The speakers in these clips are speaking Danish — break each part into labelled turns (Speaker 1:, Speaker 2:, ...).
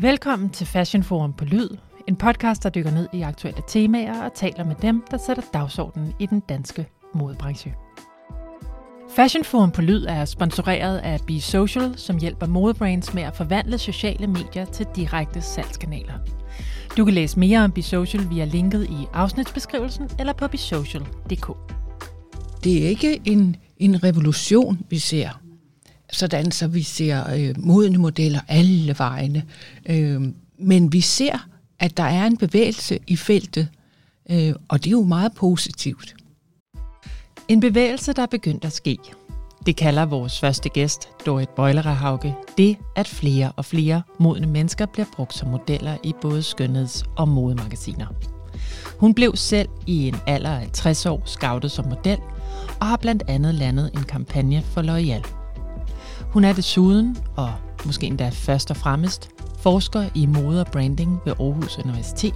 Speaker 1: Velkommen til Fashion Forum på Lyd, en podcast, der dykker ned i aktuelle temaer og taler med dem, der sætter dagsordenen i den danske modebranche. Fashion Forum på Lyd er sponsoreret af Be Social, som hjælper modebrands med at forvandle sociale medier til direkte salgskanaler. Du kan læse mere om Be Social via linket i afsnitsbeskrivelsen eller på besocial.dk.
Speaker 2: Det er ikke en, en revolution, vi ser. Sådan så vi ser øh, modne modeller alle vegne. Øh, men vi ser, at der er en bevægelse i feltet, øh, og det er jo meget positivt.
Speaker 1: En bevægelse, der er begyndt at ske. Det kalder vores første gæst, Dorit Bøjlerehauke, det, at flere og flere modne mennesker bliver brugt som modeller i både skønheds- og modemagasiner. Hun blev selv i en alder af 60 år scoutet som model, og har blandt andet landet en kampagne for L'Oreal. Hun er desuden, og måske endda først og fremmest, forsker i mode og branding ved Aarhus Universitet,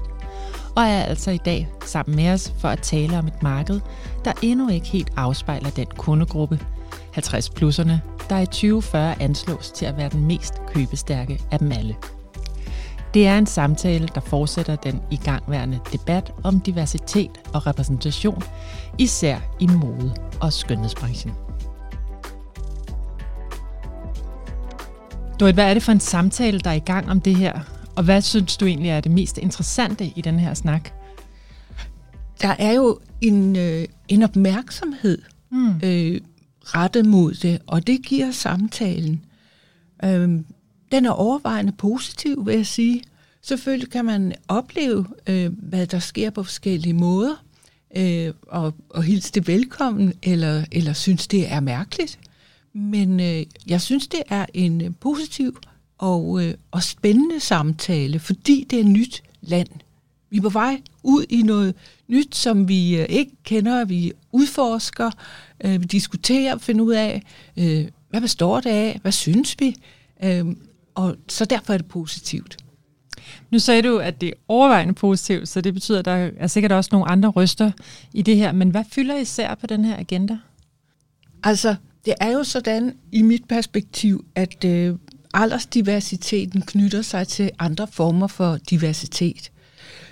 Speaker 1: og er altså i dag sammen med os for at tale om et marked, der endnu ikke helt afspejler den kundegruppe, 50-plusserne, der i 2040 anslås til at være den mest købestærke af dem alle. Det er en samtale, der fortsætter den igangværende debat om diversitet og repræsentation, især i mode- og skønhedsbranchen. Dorit, hvad er det for en samtale, der er i gang om det her? Og hvad synes du egentlig er det mest interessante i den her snak?
Speaker 2: Der er jo en, øh, en opmærksomhed mm. øh, rettet mod det, og det giver samtalen. Øh, den er overvejende positiv, vil jeg sige. Selvfølgelig kan man opleve, øh, hvad der sker på forskellige måder, øh, og, og hilse det velkommen, eller, eller synes, det er mærkeligt. Men øh, jeg synes, det er en øh, positiv og, øh, og spændende samtale, fordi det er nyt land. Vi er på vej ud i noget nyt, som vi øh, ikke kender. Vi udforsker, øh, vi diskuterer, finder ud af, øh, hvad består det af, hvad synes vi? Øh, og så derfor er det positivt.
Speaker 1: Nu sagde du, at det er overvejende positivt, så det betyder, at der er sikkert også nogle andre røster i det her. Men hvad fylder især på den her agenda?
Speaker 2: Altså, det er jo sådan i mit perspektiv, at øh, aldersdiversiteten knytter sig til andre former for diversitet.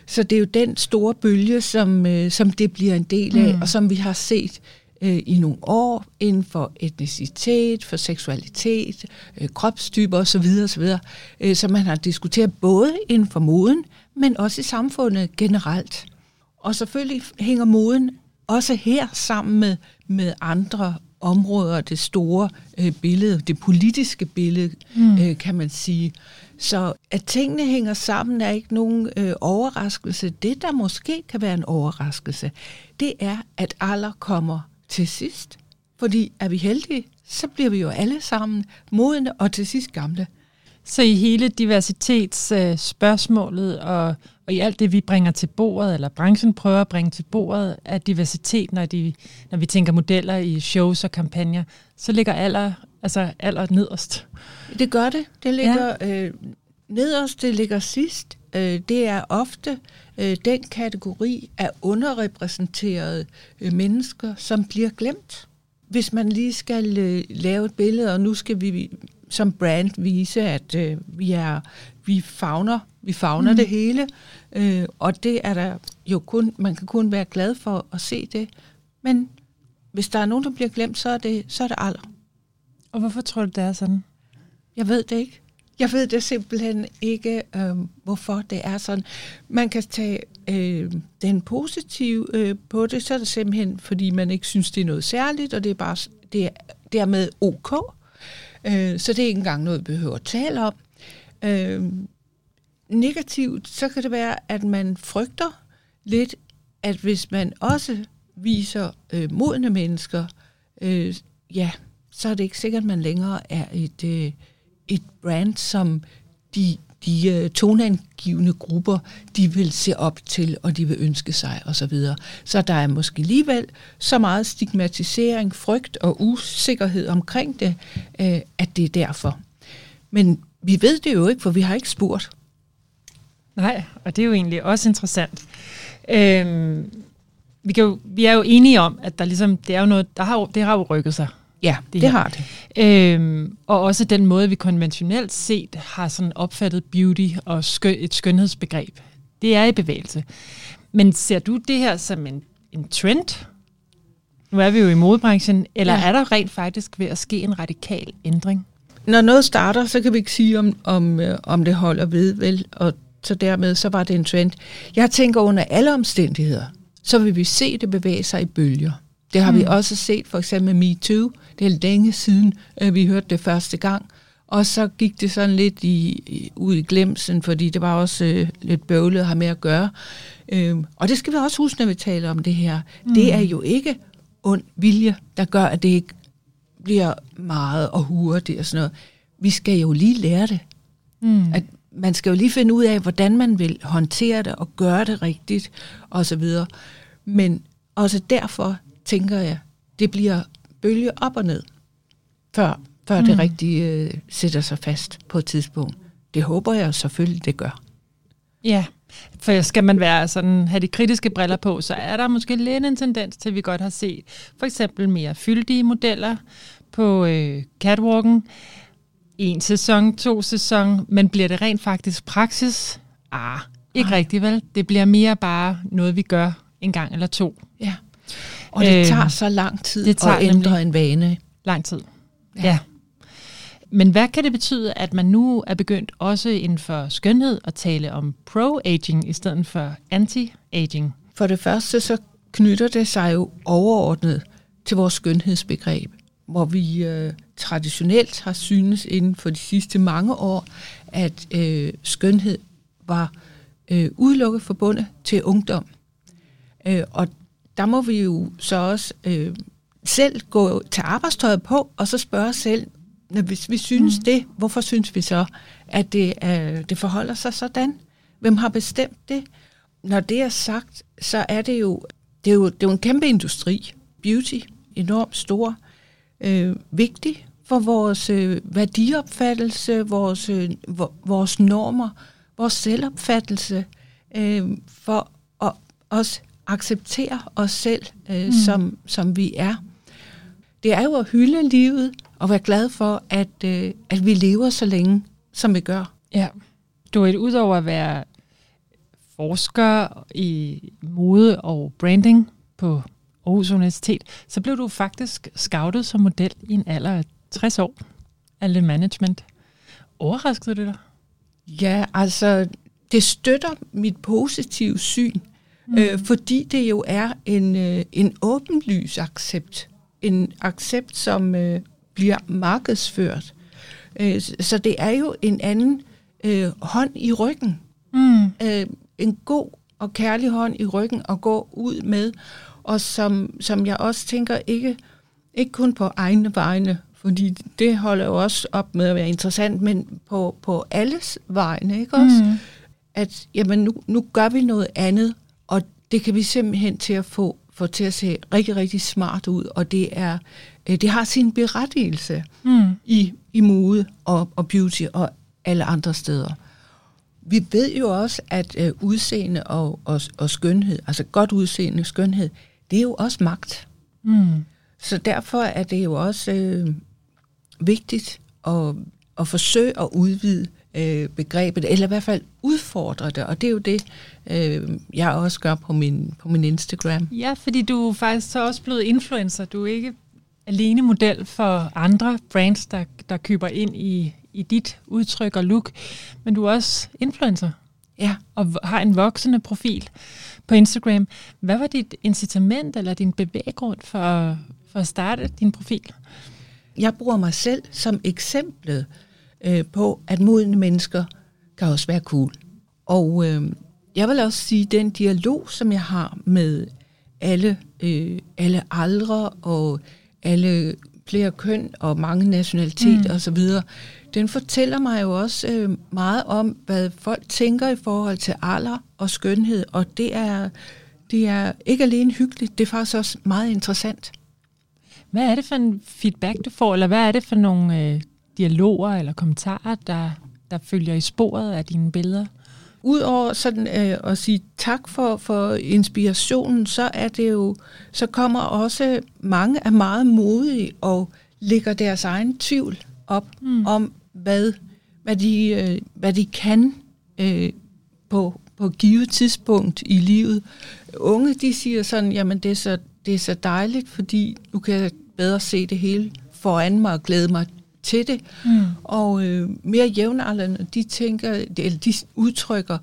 Speaker 2: Så det er jo den store bølge, som, øh, som det bliver en del af, mm. og som vi har set øh, i nogle år inden for etnicitet, for seksualitet, øh, kropstyper osv. osv. Øh, som man har diskuteret både inden for moden, men også i samfundet generelt. Og selvfølgelig hænger moden også her sammen med, med andre områder, det store øh, billede, det politiske billede, mm. øh, kan man sige. Så at tingene hænger sammen er ikke nogen øh, overraskelse. Det, der måske kan være en overraskelse, det er, at alder kommer til sidst. Fordi er vi heldige, så bliver vi jo alle sammen modne og til sidst gamle.
Speaker 1: Så i hele diversitetsspørgsmålet øh, og, og i alt det, vi bringer til bordet, eller branchen prøver at bringe til bordet af diversitet, når, de, når vi tænker modeller i shows og kampagner, så ligger alder, altså alder nederst.
Speaker 2: Det gør det. Det ligger ja. øh, nederst, det ligger sidst. Øh, det er ofte øh, den kategori af underrepræsenterede øh, mennesker, som bliver glemt. Hvis man lige skal øh, lave et billede, og nu skal vi som brand vise, at øh, vi er vi fagner, vi fagner mm. det hele, øh, og det er der jo kun, man kan kun være glad for at se det. Men hvis der er nogen, der bliver glemt, så er det, så er det alder.
Speaker 1: Og hvorfor tror du, det er sådan?
Speaker 2: Jeg ved det ikke. Jeg ved det simpelthen ikke, øh, hvorfor det er sådan. Man kan tage øh, den positive øh, på det, så er det simpelthen, fordi man ikke synes, det er noget særligt, og det er bare det er dermed ok. Øh, så det er ikke engang noget, vi behøver at tale om. Øh, negativt, så kan det være, at man frygter lidt, at hvis man også viser øh, modne mennesker, øh, ja, så er det ikke sikkert, at man længere er et, øh, et brand, som de, de øh, toneangivende grupper, de vil se op til, og de vil ønske sig osv. Så, videre. så der er måske alligevel så meget stigmatisering, frygt og usikkerhed omkring det, øh, at det er derfor. Men vi ved det jo ikke, for vi har ikke spurgt.
Speaker 1: Nej, og det er jo egentlig også interessant. Øhm, vi, kan jo, vi er jo enige om, at der ligesom, det er jo noget, der har, det har jo rykket sig
Speaker 2: Ja, det, det har det.
Speaker 1: Øhm, og også den måde, vi konventionelt set har sådan opfattet beauty og skøn, et skønhedsbegreb. Det er i bevægelse. Men ser du det her som en, en trend? Nu er vi jo i modebranchen. Eller ja. er der rent faktisk ved at ske en radikal ændring?
Speaker 2: Når noget starter, så kan vi ikke sige, om, om, øh, om det holder ved, vel? Og så dermed så var det en trend. Jeg tænker under alle omstændigheder, så vil vi se det bevæge sig i bølger. Det har mm. vi også set for eksempel med MeToo. Det er længe siden, øh, vi hørte det første gang. Og så gik det sådan lidt i, i, ud i glemsen, fordi det var også øh, lidt bøvlet at have med at gøre. Øhm, og det skal vi også huske, når vi taler om det her. Mm. Det er jo ikke ond vilje, der gør, at det ikke bliver meget og hurtigt og sådan noget. Vi skal jo lige lære det. Mm. At man skal jo lige finde ud af, hvordan man vil håndtere det og gøre det rigtigt og så videre. Men også derfor tænker jeg, det bliver bølge op og ned, før, før mm. det rigtigt øh, sætter sig fast på et tidspunkt. Det håber jeg selvfølgelig, det gør.
Speaker 1: Ja, for skal man være sådan, have de kritiske briller på, så er der måske lidt en tendens til, at vi godt har set for eksempel mere fyldige modeller på øh, catwalken. En sæson, to sæson, men bliver det rent faktisk praksis? Ah, ikke Ej. rigtigt vel. Det bliver mere bare noget, vi gør en gang eller to.
Speaker 2: Ja. Og det øh, tager så lang tid det tager at ændre en vane.
Speaker 1: Lang tid, ja. ja. Men hvad kan det betyde, at man nu er begyndt også inden for skønhed at tale om pro-aging i stedet for anti-aging?
Speaker 2: For det første så knytter det sig jo overordnet til vores skønhedsbegreb, hvor vi øh, traditionelt har synes inden for de sidste mange år, at øh, skønhed var øh, udelukket forbundet til ungdom. Øh, og der må vi jo så også øh, selv gå til arbejdstøjet på, og så spørge os selv, hvis vi synes mm. det, hvorfor synes vi så, at det, øh, det forholder sig sådan? Hvem har bestemt det? Når det er sagt, så er det jo, det er jo, det er jo en kæmpe industri. Beauty, enormt stor, øh, vigtig for vores øh, værdiopfattelse, vores, øh, vores normer, vores selvopfattelse, øh, for at også acceptere os selv, øh, mm. som, som vi er. Det er jo at hylde livet og være glad for, at, øh, at vi lever så længe, som vi gør.
Speaker 1: Ja. Du er udover at være forsker i mode og branding på Aarhus Universitet, så blev du faktisk scoutet som model i en alder af 60 år af Le Management. Overraskede det dig?
Speaker 2: Ja, altså, det støtter mit positive syn, mm. øh, fordi det jo er en, øh, en åbenlys accept. En accept, som øh, bliver markedsført. Øh, så det er jo en anden øh, hånd i ryggen. Mm. Øh, en god og kærlig hånd i ryggen at gå ud med, og som, som jeg også tænker ikke, ikke kun på egne vegne, fordi det holder jo også op med at være interessant, men på, på alles vegne, ikke også? Mm. At jamen, nu, nu gør vi noget andet, og det kan vi simpelthen til at få, få til at se rigtig, rigtig smart ud, og det er øh, det har sin berettigelse mm. i, i mode og, og beauty og alle andre steder. Vi ved jo også, at øh, udseende og, og, og skønhed, altså godt udseende skønhed, det er jo også magt. Mm. Så derfor er det jo også øh, vigtigt at, at forsøge at udvide øh, begrebet, eller i hvert fald udfordre det, og det er jo det, øh, jeg også gør på min, på min Instagram.
Speaker 1: Ja, fordi du er faktisk så også blevet influencer. Du er ikke alene model for andre brands, der, der køber ind i, i dit udtryk og look, men du er også influencer.
Speaker 2: Ja.
Speaker 1: Og har en voksende profil på Instagram. Hvad var dit incitament eller din bevæggrund for, for at starte din profil?
Speaker 2: Jeg bruger mig selv som eksemplet øh, på, at modne mennesker kan også være cool. Og øh, jeg vil også sige, at den dialog, som jeg har med alle, øh, alle aldre og alle flere køn og mange nationaliteter mm. osv., den fortæller mig jo også øh, meget om, hvad folk tænker i forhold til alder og skønhed, og det er, det er ikke alene hyggeligt, det er faktisk også meget interessant.
Speaker 1: Hvad er det for en feedback, du får, eller hvad er det for nogle øh, dialoger eller kommentarer, der, der følger i sporet af dine billeder?
Speaker 2: Udover sådan øh, at sige tak for, for inspirationen, så er det jo, så kommer også mange af meget modige og lægger deres egen tvivl op mm. om, hvad, hvad, de, øh, hvad de kan øh, på, på et givet tidspunkt i livet. Unge, de siger sådan, jamen det er så, det er så dejligt, fordi nu kan jeg bedre se det hele foran mig og glæde mig til det. Mm. Og øh, mere jævnaldrende, de tænker, eller de udtrykker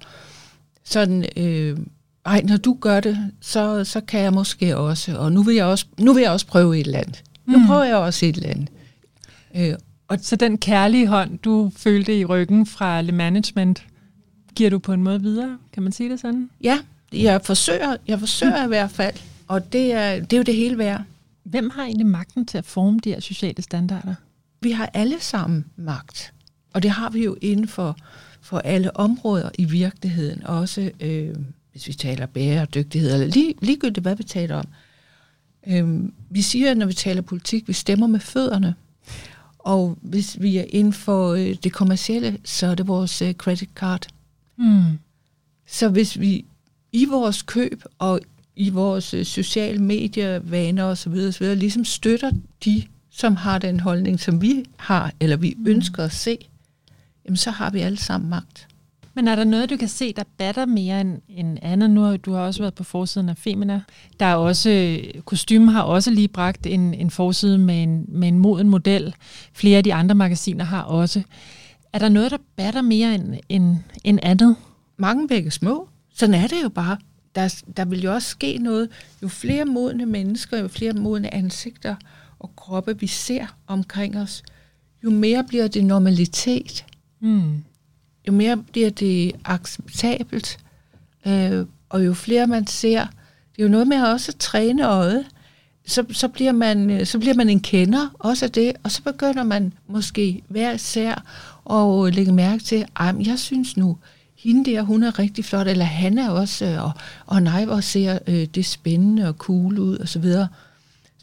Speaker 2: sådan, øh, ej, når du gør det, så, så kan jeg måske også, og nu vil jeg også, nu vil jeg også prøve et eller andet. Mm. Nu prøver jeg også et eller andet.
Speaker 1: Øh, og så den kærlige hånd, du følte i ryggen fra Le Management, giver du på en måde videre? Kan man sige det sådan?
Speaker 2: Ja, jeg forsøger, jeg forsøger i hvert fald, og det er, det er jo det hele værd.
Speaker 1: Hvem har egentlig magten til at forme de her sociale standarder?
Speaker 2: Vi har alle sammen magt, og det har vi jo inden for, for alle områder i virkeligheden, også øh, hvis vi taler bæredygtighed, eller lige, ligegyldigt hvad vi taler om. Øh, vi siger, når vi taler politik, vi stemmer med fødderne, og hvis vi er inden for øh, det kommercielle, så er det vores øh, credit card. Mm. Så hvis vi i vores køb og i vores øh, sociale medier, vaner osv., osv., ligesom støtter de, som har den holdning, som vi har, eller vi mm. ønsker at se, jamen så har vi alle sammen magt.
Speaker 1: Men er der noget, du kan se, der batter mere end, end andet? Nu du har også været på forsiden af Femina. Der er også, kostymen har også lige bragt en, en forside med en, med en moden model. Flere af de andre magasiner har også. Er der noget, der batter mere end, end, end andet?
Speaker 2: Mange vægge små. Sådan er det jo bare. Der, der vil jo også ske noget. Jo flere modne mennesker, jo flere modne ansigter og kroppe vi ser omkring os, jo mere bliver det normalitet. Mm jo mere bliver det acceptabelt, øh, og jo flere man ser, det er jo noget med at også træne øjet, så, så, bliver man, øh, så bliver man en kender også af det, og så begynder man måske hver især at lægge mærke til, at jeg synes nu, hende der, hun er rigtig flot, eller han er også, øh, og, og nej, hvor ser øh, det spændende og cool ud, og så videre.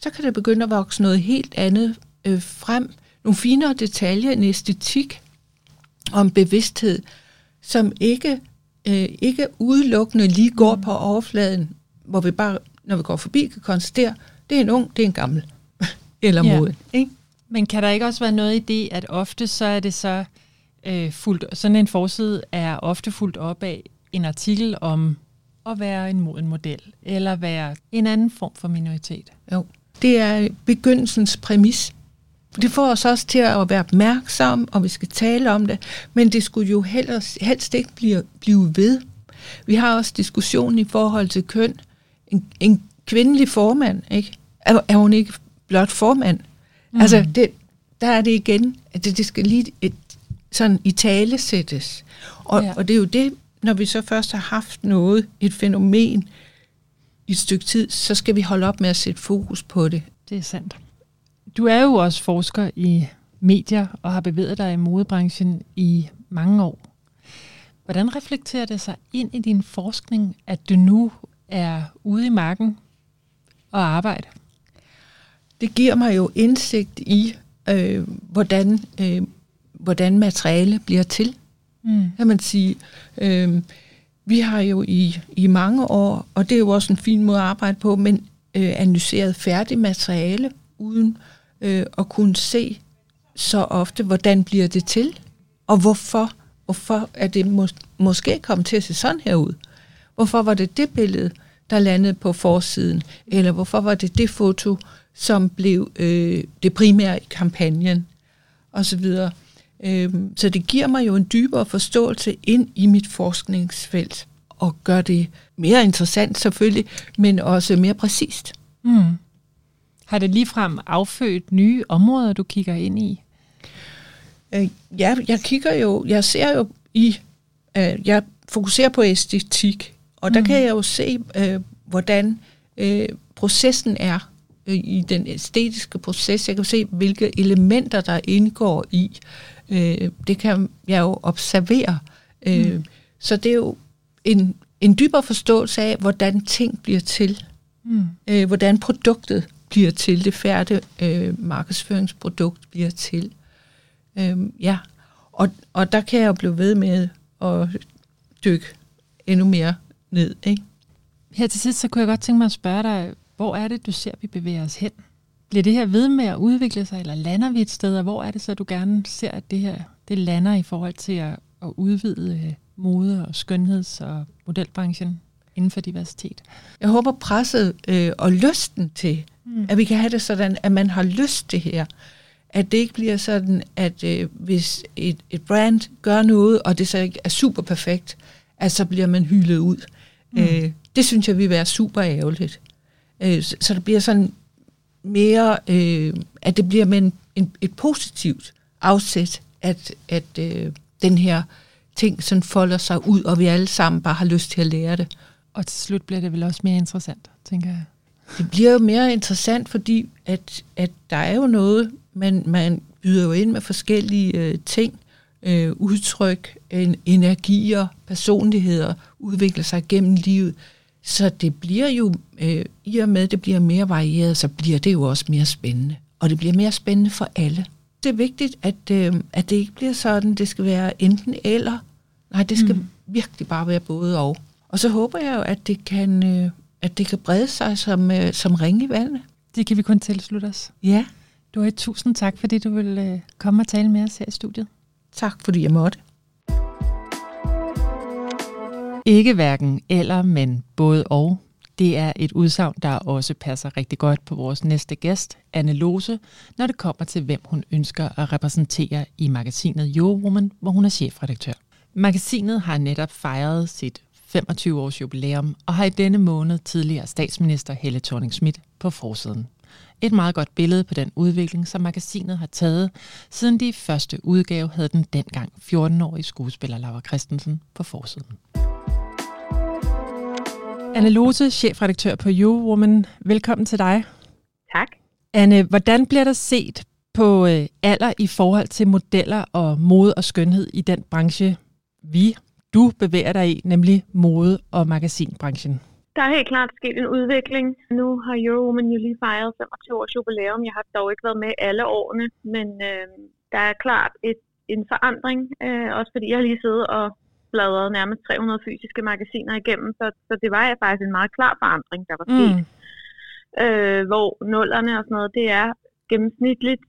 Speaker 2: Så kan det begynde at vokse noget helt andet øh, frem, nogle finere detaljer, en æstetik, om bevidsthed, som ikke, øh, ikke udelukkende lige går på overfladen, hvor vi bare, når vi går forbi, kan konstatere, det er en ung, det er en gammel, eller ja. moden. Ikke?
Speaker 1: Men kan der ikke også være noget i det, at ofte så er det så øh, fuldt, sådan en forside er ofte fuldt op af en artikel om at være en moden model, eller være en anden form for minoritet?
Speaker 2: Jo, det er begyndelsens præmis det får os også til at være opmærksom, og vi skal tale om det, men det skulle jo helst, helst ikke blive, blive ved. Vi har også diskussion i forhold til køn. En, en kvindelig formand, ikke? Er, er hun ikke blot formand? Mm. Altså, det, der er det igen, at det, det skal lige et, sådan i tale sættes. Og, ja. og det er jo det, når vi så først har haft noget, et fænomen i et stykke tid, så skal vi holde op med at sætte fokus på det.
Speaker 1: Det er sandt. Du er jo også forsker i medier og har bevæget dig i modebranchen i mange år. Hvordan reflekterer det sig ind i din forskning, at du nu er ude i marken og arbejde?
Speaker 2: Det giver mig jo indsigt i, øh, hvordan, øh, hvordan materiale bliver til. Mm. Kan man sige. Øh, vi har jo i, i mange år, og det er jo også en fin måde at arbejde på, men øh, analyseret færdig materiale uden øh, at kunne se så ofte, hvordan bliver det til, og hvorfor, hvorfor er det mås- måske kommet til at se sådan her ud. Hvorfor var det det billede, der landede på forsiden, eller hvorfor var det det foto, som blev øh, det primære i kampagnen, og så videre. Øh, så det giver mig jo en dybere forståelse ind i mit forskningsfelt, og gør det mere interessant selvfølgelig, men også mere præcist. Mm.
Speaker 1: Har det ligefrem affødt nye områder, du kigger ind i?
Speaker 2: Øh, ja, jeg kigger jo, jeg ser jo i, øh, jeg fokuserer på æstetik, og der mm. kan jeg jo se, øh, hvordan øh, processen er øh, i den æstetiske proces. Jeg kan se, hvilke elementer, der indgår i. Øh, det kan jeg jo observere. Øh, mm. Så det er jo en, en dybere forståelse af, hvordan ting bliver til. Mm. Øh, hvordan produktet bliver til, det færdige øh, markedsføringsprodukt bliver til. Øhm, ja, og, og der kan jeg jo blive ved med at dykke endnu mere ned. Ikke?
Speaker 1: Her til sidst, så kunne jeg godt tænke mig at spørge dig, hvor er det, du ser, vi bevæger os hen? Bliver det her ved med at udvikle sig, eller lander vi et sted, og hvor er det så, du gerne ser, at det her det lander i forhold til at, at udvide øh, mode- og skønheds- og modelbranchen inden for diversitet?
Speaker 2: Jeg håber presset øh, og lysten til, mm. at vi kan have det sådan, at man har lyst til her. At det ikke bliver sådan, at øh, hvis et, et brand gør noget, og det så ikke er super perfekt, at så bliver man hyldet ud. Mm. Øh, det synes jeg vil være super ærgerligt. Øh, så, så det bliver sådan mere, øh, at det bliver med en, en, et positivt afsæt, at, at øh, den her ting sådan folder sig ud, og vi alle sammen bare har lyst til at lære det.
Speaker 1: Og til slut bliver det vel også mere interessant, tænker jeg.
Speaker 2: Det bliver jo mere interessant, fordi at, at der er jo noget, man, man byder jo ind med forskellige øh, ting, øh, udtryk, en, energier, personligheder, udvikler sig gennem livet. Så det bliver jo, øh, i og med det bliver mere varieret, så bliver det jo også mere spændende. Og det bliver mere spændende for alle. Det er vigtigt, at, øh, at det ikke bliver sådan, det skal være enten eller. Nej, det skal mm. virkelig bare være både og. Og så håber jeg jo, at det kan, øh, at det kan brede sig som, øh, som ring i vandet.
Speaker 1: Det kan vi kun tilslutte os.
Speaker 2: Ja.
Speaker 1: Du har et tusind tak, fordi du vil øh, komme og tale med os her i studiet.
Speaker 2: Tak, fordi jeg måtte.
Speaker 1: Ikke hverken eller, men både og. Det er et udsagn, der også passer rigtig godt på vores næste gæst, Anne Lose, når det kommer til, hvem hun ønsker at repræsentere i magasinet Eurowoman, hvor hun er chefredaktør. Magasinet har netop fejret sit 25-års jubilæum og har i denne måned tidligere statsminister Helle thorning Schmidt på forsiden. Et meget godt billede på den udvikling, som magasinet har taget, siden de første udgave havde den dengang 14-årige skuespiller Laura Christensen på forsiden. Anne Lose, chefredaktør på Eurowoman. Velkommen til dig.
Speaker 3: Tak.
Speaker 1: Anne, hvordan bliver der set på øh, alder i forhold til modeller og mode og skønhed i den branche, vi, du bevæger dig i, nemlig mode- og magasinbranchen?
Speaker 3: Der er helt klart sket en udvikling. Nu har Eurowoman jo lige fejret 25 års jubilæum. Jeg har dog ikke været med alle årene, men øh, der er klart et, en forandring, øh, også fordi jeg har lige siddet og bladret nærmest 300 fysiske magasiner igennem, så, så det var faktisk en meget klar forandring, der var sket. Mm. Øh, hvor nullerne og sådan noget, det er gennemsnitligt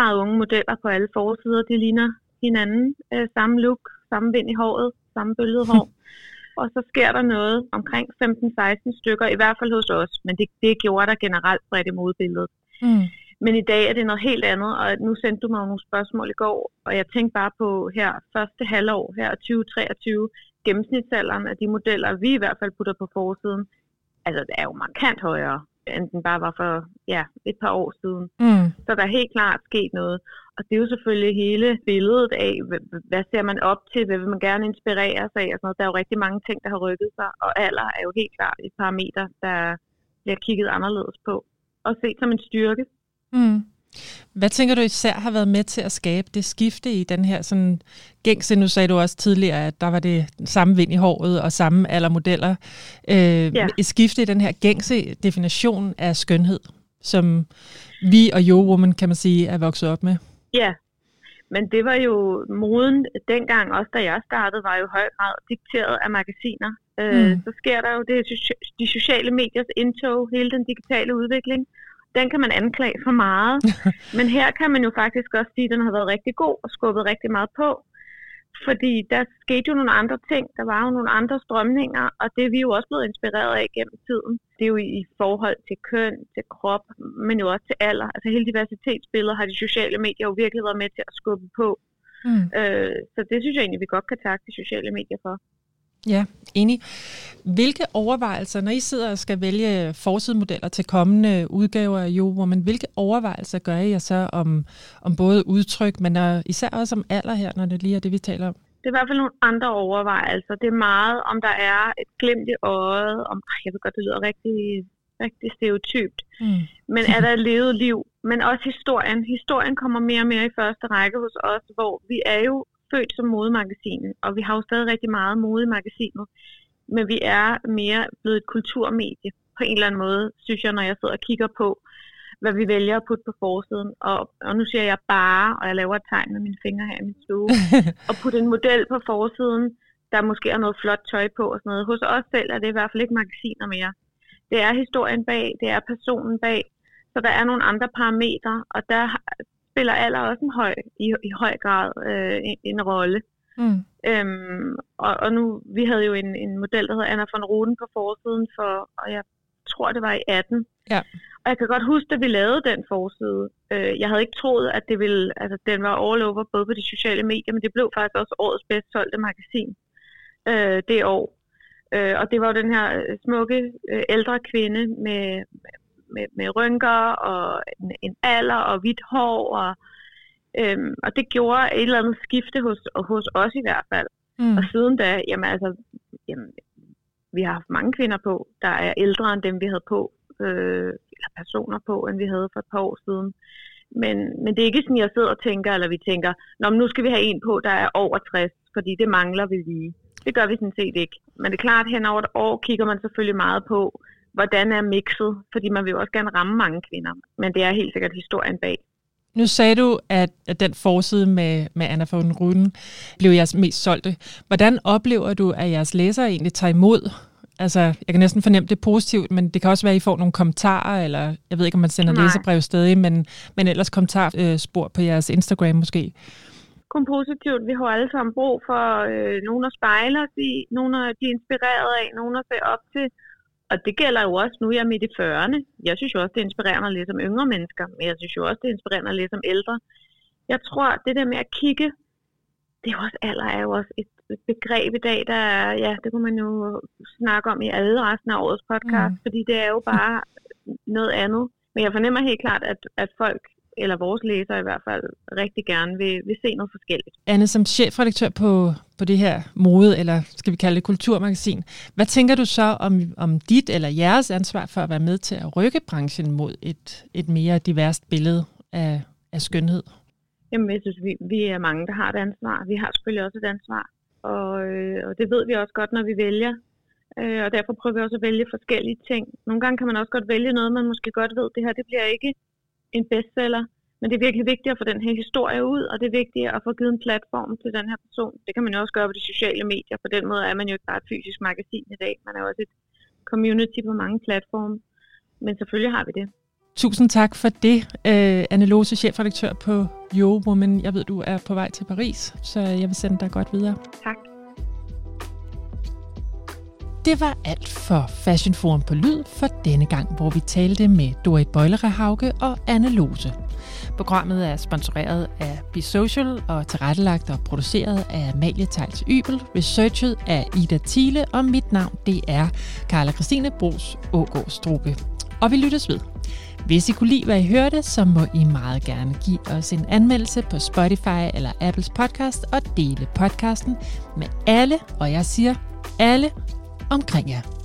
Speaker 3: meget unge modeller på alle forsider. De ligner hinanden. Øh, samme look, samme vind i håret, samme bølget hår. og så sker der noget omkring 15-16 stykker, i hvert fald hos os, men det, det gjorde der generelt bredt i modbilledet. Mm. Men i dag er det noget helt andet, og nu sendte du mig nogle spørgsmål i går, og jeg tænkte bare på her første halvår, her 2023, gennemsnitsalderen af de modeller, vi i hvert fald putter på forsiden, altså det er jo markant højere, end den bare var for ja, et par år siden. Mm. Så der er helt klart sket noget. Og det er jo selvfølgelig hele billedet af, hvad ser man op til, hvad vil man gerne inspirere sig af, og sådan noget. Der er jo rigtig mange ting, der har rykket sig, og alder er jo helt klart et parameter, der bliver kigget anderledes på, og set som en styrke.
Speaker 1: Mm. Hvad tænker du især har været med til at skabe det skifte i den her sådan gængse, nu sagde du også tidligere, at der var det samme vind i håret og samme aldermodeller. Øh, ja. Et skifte i den her gængse definition af skønhed, som vi og Yo Woman, kan man sige, er vokset op med.
Speaker 3: Ja, men det var jo moden dengang, også da jeg startede, var jo i høj grad dikteret af magasiner. Øh, mm. Så sker der jo det, de sociale mediers indtog, hele den digitale udvikling den kan man anklage for meget. Men her kan man jo faktisk også sige, at den har været rigtig god og skubbet rigtig meget på. Fordi der skete jo nogle andre ting, der var jo nogle andre strømninger, og det er vi jo også blevet inspireret af gennem tiden. Det er jo i forhold til køn, til krop, men jo også til alder. Altså hele diversitetsbilledet har de sociale medier jo virkelig været med til at skubbe på. Mm. Øh, så det synes jeg egentlig, vi godt kan takke de sociale medier for.
Speaker 1: Ja, enig. Hvilke overvejelser, når I sidder og skal vælge forsidemodeller til kommende udgaver af Jo, men hvilke overvejelser gør I så om, om både udtryk, men især også om alder her, når det lige er det, vi taler om?
Speaker 3: Det er i hvert fald nogle andre overvejelser. Det er meget, om der er et glimt i øjet, om, jeg ved godt, det lyder rigtig, rigtig stereotypt, mm. men er der et levet liv, men også historien. Historien kommer mere og mere i første række hos os, hvor vi er jo født som modemagasin, og vi har jo stadig rigtig meget mode i magasinet, men vi er mere blevet et kulturmedie på en eller anden måde, synes jeg, når jeg sidder og kigger på, hvad vi vælger at putte på forsiden. Og, og nu siger jeg bare, og jeg laver et tegn med mine fingre her i min stue, og putte en model på forsiden, der måske er noget flot tøj på og sådan noget. Hos os selv er det i hvert fald ikke magasiner mere. Det er historien bag, det er personen bag, Så der er nogle andre parametre, og der spiller alder også en høj, i, i høj grad øh, en, en rolle. Mm. Øhm, og, og nu, vi havde jo en, en model, der hedder Anna von Ruden på forsiden for, og jeg tror, det var i 18.
Speaker 1: Ja.
Speaker 3: Og jeg kan godt huske, at vi lavede den forside. Øh, jeg havde ikke troet, at det ville, altså den var all over, både på de sociale medier, men det blev faktisk også årets bedst solgte magasin øh, det år. Øh, og det var jo den her øh, smukke øh, ældre kvinde med, med, med rynker og en, en alder og hvidt hår. Og, øhm, og det gjorde et eller andet skifte hos, hos os i hvert fald. Mm. Og siden da, jamen altså, jamen, vi har haft mange kvinder på, der er ældre end dem, vi havde på, øh, eller personer på, end vi havde for et par år siden. Men, men det er ikke sådan, jeg sidder og tænker, eller vi tænker, Nå, men nu skal vi have en på, der er over 60, fordi det mangler vi lige. Det gør vi sådan set ikke. Men det er klart, at hen over et år kigger man selvfølgelig meget på, hvordan er mixet, fordi man vil jo også gerne ramme mange kvinder. Men det er helt sikkert historien bag.
Speaker 1: Nu sagde du, at, den forside med, med Anna von Ruden blev jeres mest solgte. Hvordan oplever du, at jeres læsere egentlig tager imod? Altså, jeg kan næsten fornemme det positivt, men det kan også være, at I får nogle kommentarer, eller jeg ved ikke, om man sender Nej. læserbrev stadig, men, men ellers kommentarspor på jeres Instagram måske
Speaker 3: kun positivt. Vi har alle sammen brug for øh, nogen at spejle os i, nogen at blive inspireret af, nogen at se op til. Og det gælder jo også, nu jeg er midt i 40'erne. Jeg synes jo også, det er inspirerende at læse om yngre mennesker, men jeg synes jo også, det er inspirerende at læse om ældre. Jeg tror, det der med at kigge, det er jo også alder er jo også et, et begreb i dag, der er, ja, det kunne man jo snakke om i alle resten af årets podcast, mm. fordi det er jo bare noget andet. Men jeg fornemmer helt klart, at, at folk eller vores læsere i hvert fald, rigtig gerne vil, vil se noget forskelligt.
Speaker 1: Anne, som chefredaktør på, på det her mode, eller skal vi kalde det kulturmagasin, hvad tænker du så om, om dit eller jeres ansvar for at være med til at rykke branchen mod et, et mere diverst billede af, af skønhed?
Speaker 3: Jamen, jeg synes, vi, vi er mange, der har et ansvar. Vi har selvfølgelig også et ansvar, og, øh, og det ved vi også godt, når vi vælger. Øh, og derfor prøver vi også at vælge forskellige ting. Nogle gange kan man også godt vælge noget, man måske godt ved, det her det bliver ikke en bestseller. Men det er virkelig vigtigt at få den her historie ud, og det er vigtigt at få givet en platform til den her person. Det kan man jo også gøre på de sociale medier. På den måde er man jo ikke bare et fysisk magasin i dag. Man er også et community på mange platforme. Men selvfølgelig har vi det.
Speaker 1: Tusind tak for det, uh, Anne Lose, chefredaktør på Yo Woman. Jeg ved, du er på vej til Paris, så jeg vil sende dig godt videre.
Speaker 3: Tak.
Speaker 1: Det var alt for Fashion Forum på Lyd for denne gang, hvor vi talte med Dorit Bøjlerehauke og Anne Lose. Programmet er sponsoreret af Be Social og tilrettelagt og produceret af Amalie Tejls Ybel, researchet af Ida Thiele, og mit navn det er Karla Christine Bros Ågaard Strupe. Og vi lyttes ved. Hvis I kunne lide, hvad I hørte, så må I meget gerne give os en anmeldelse på Spotify eller Apples podcast og dele podcasten med alle, og jeg siger alle, omkring jer.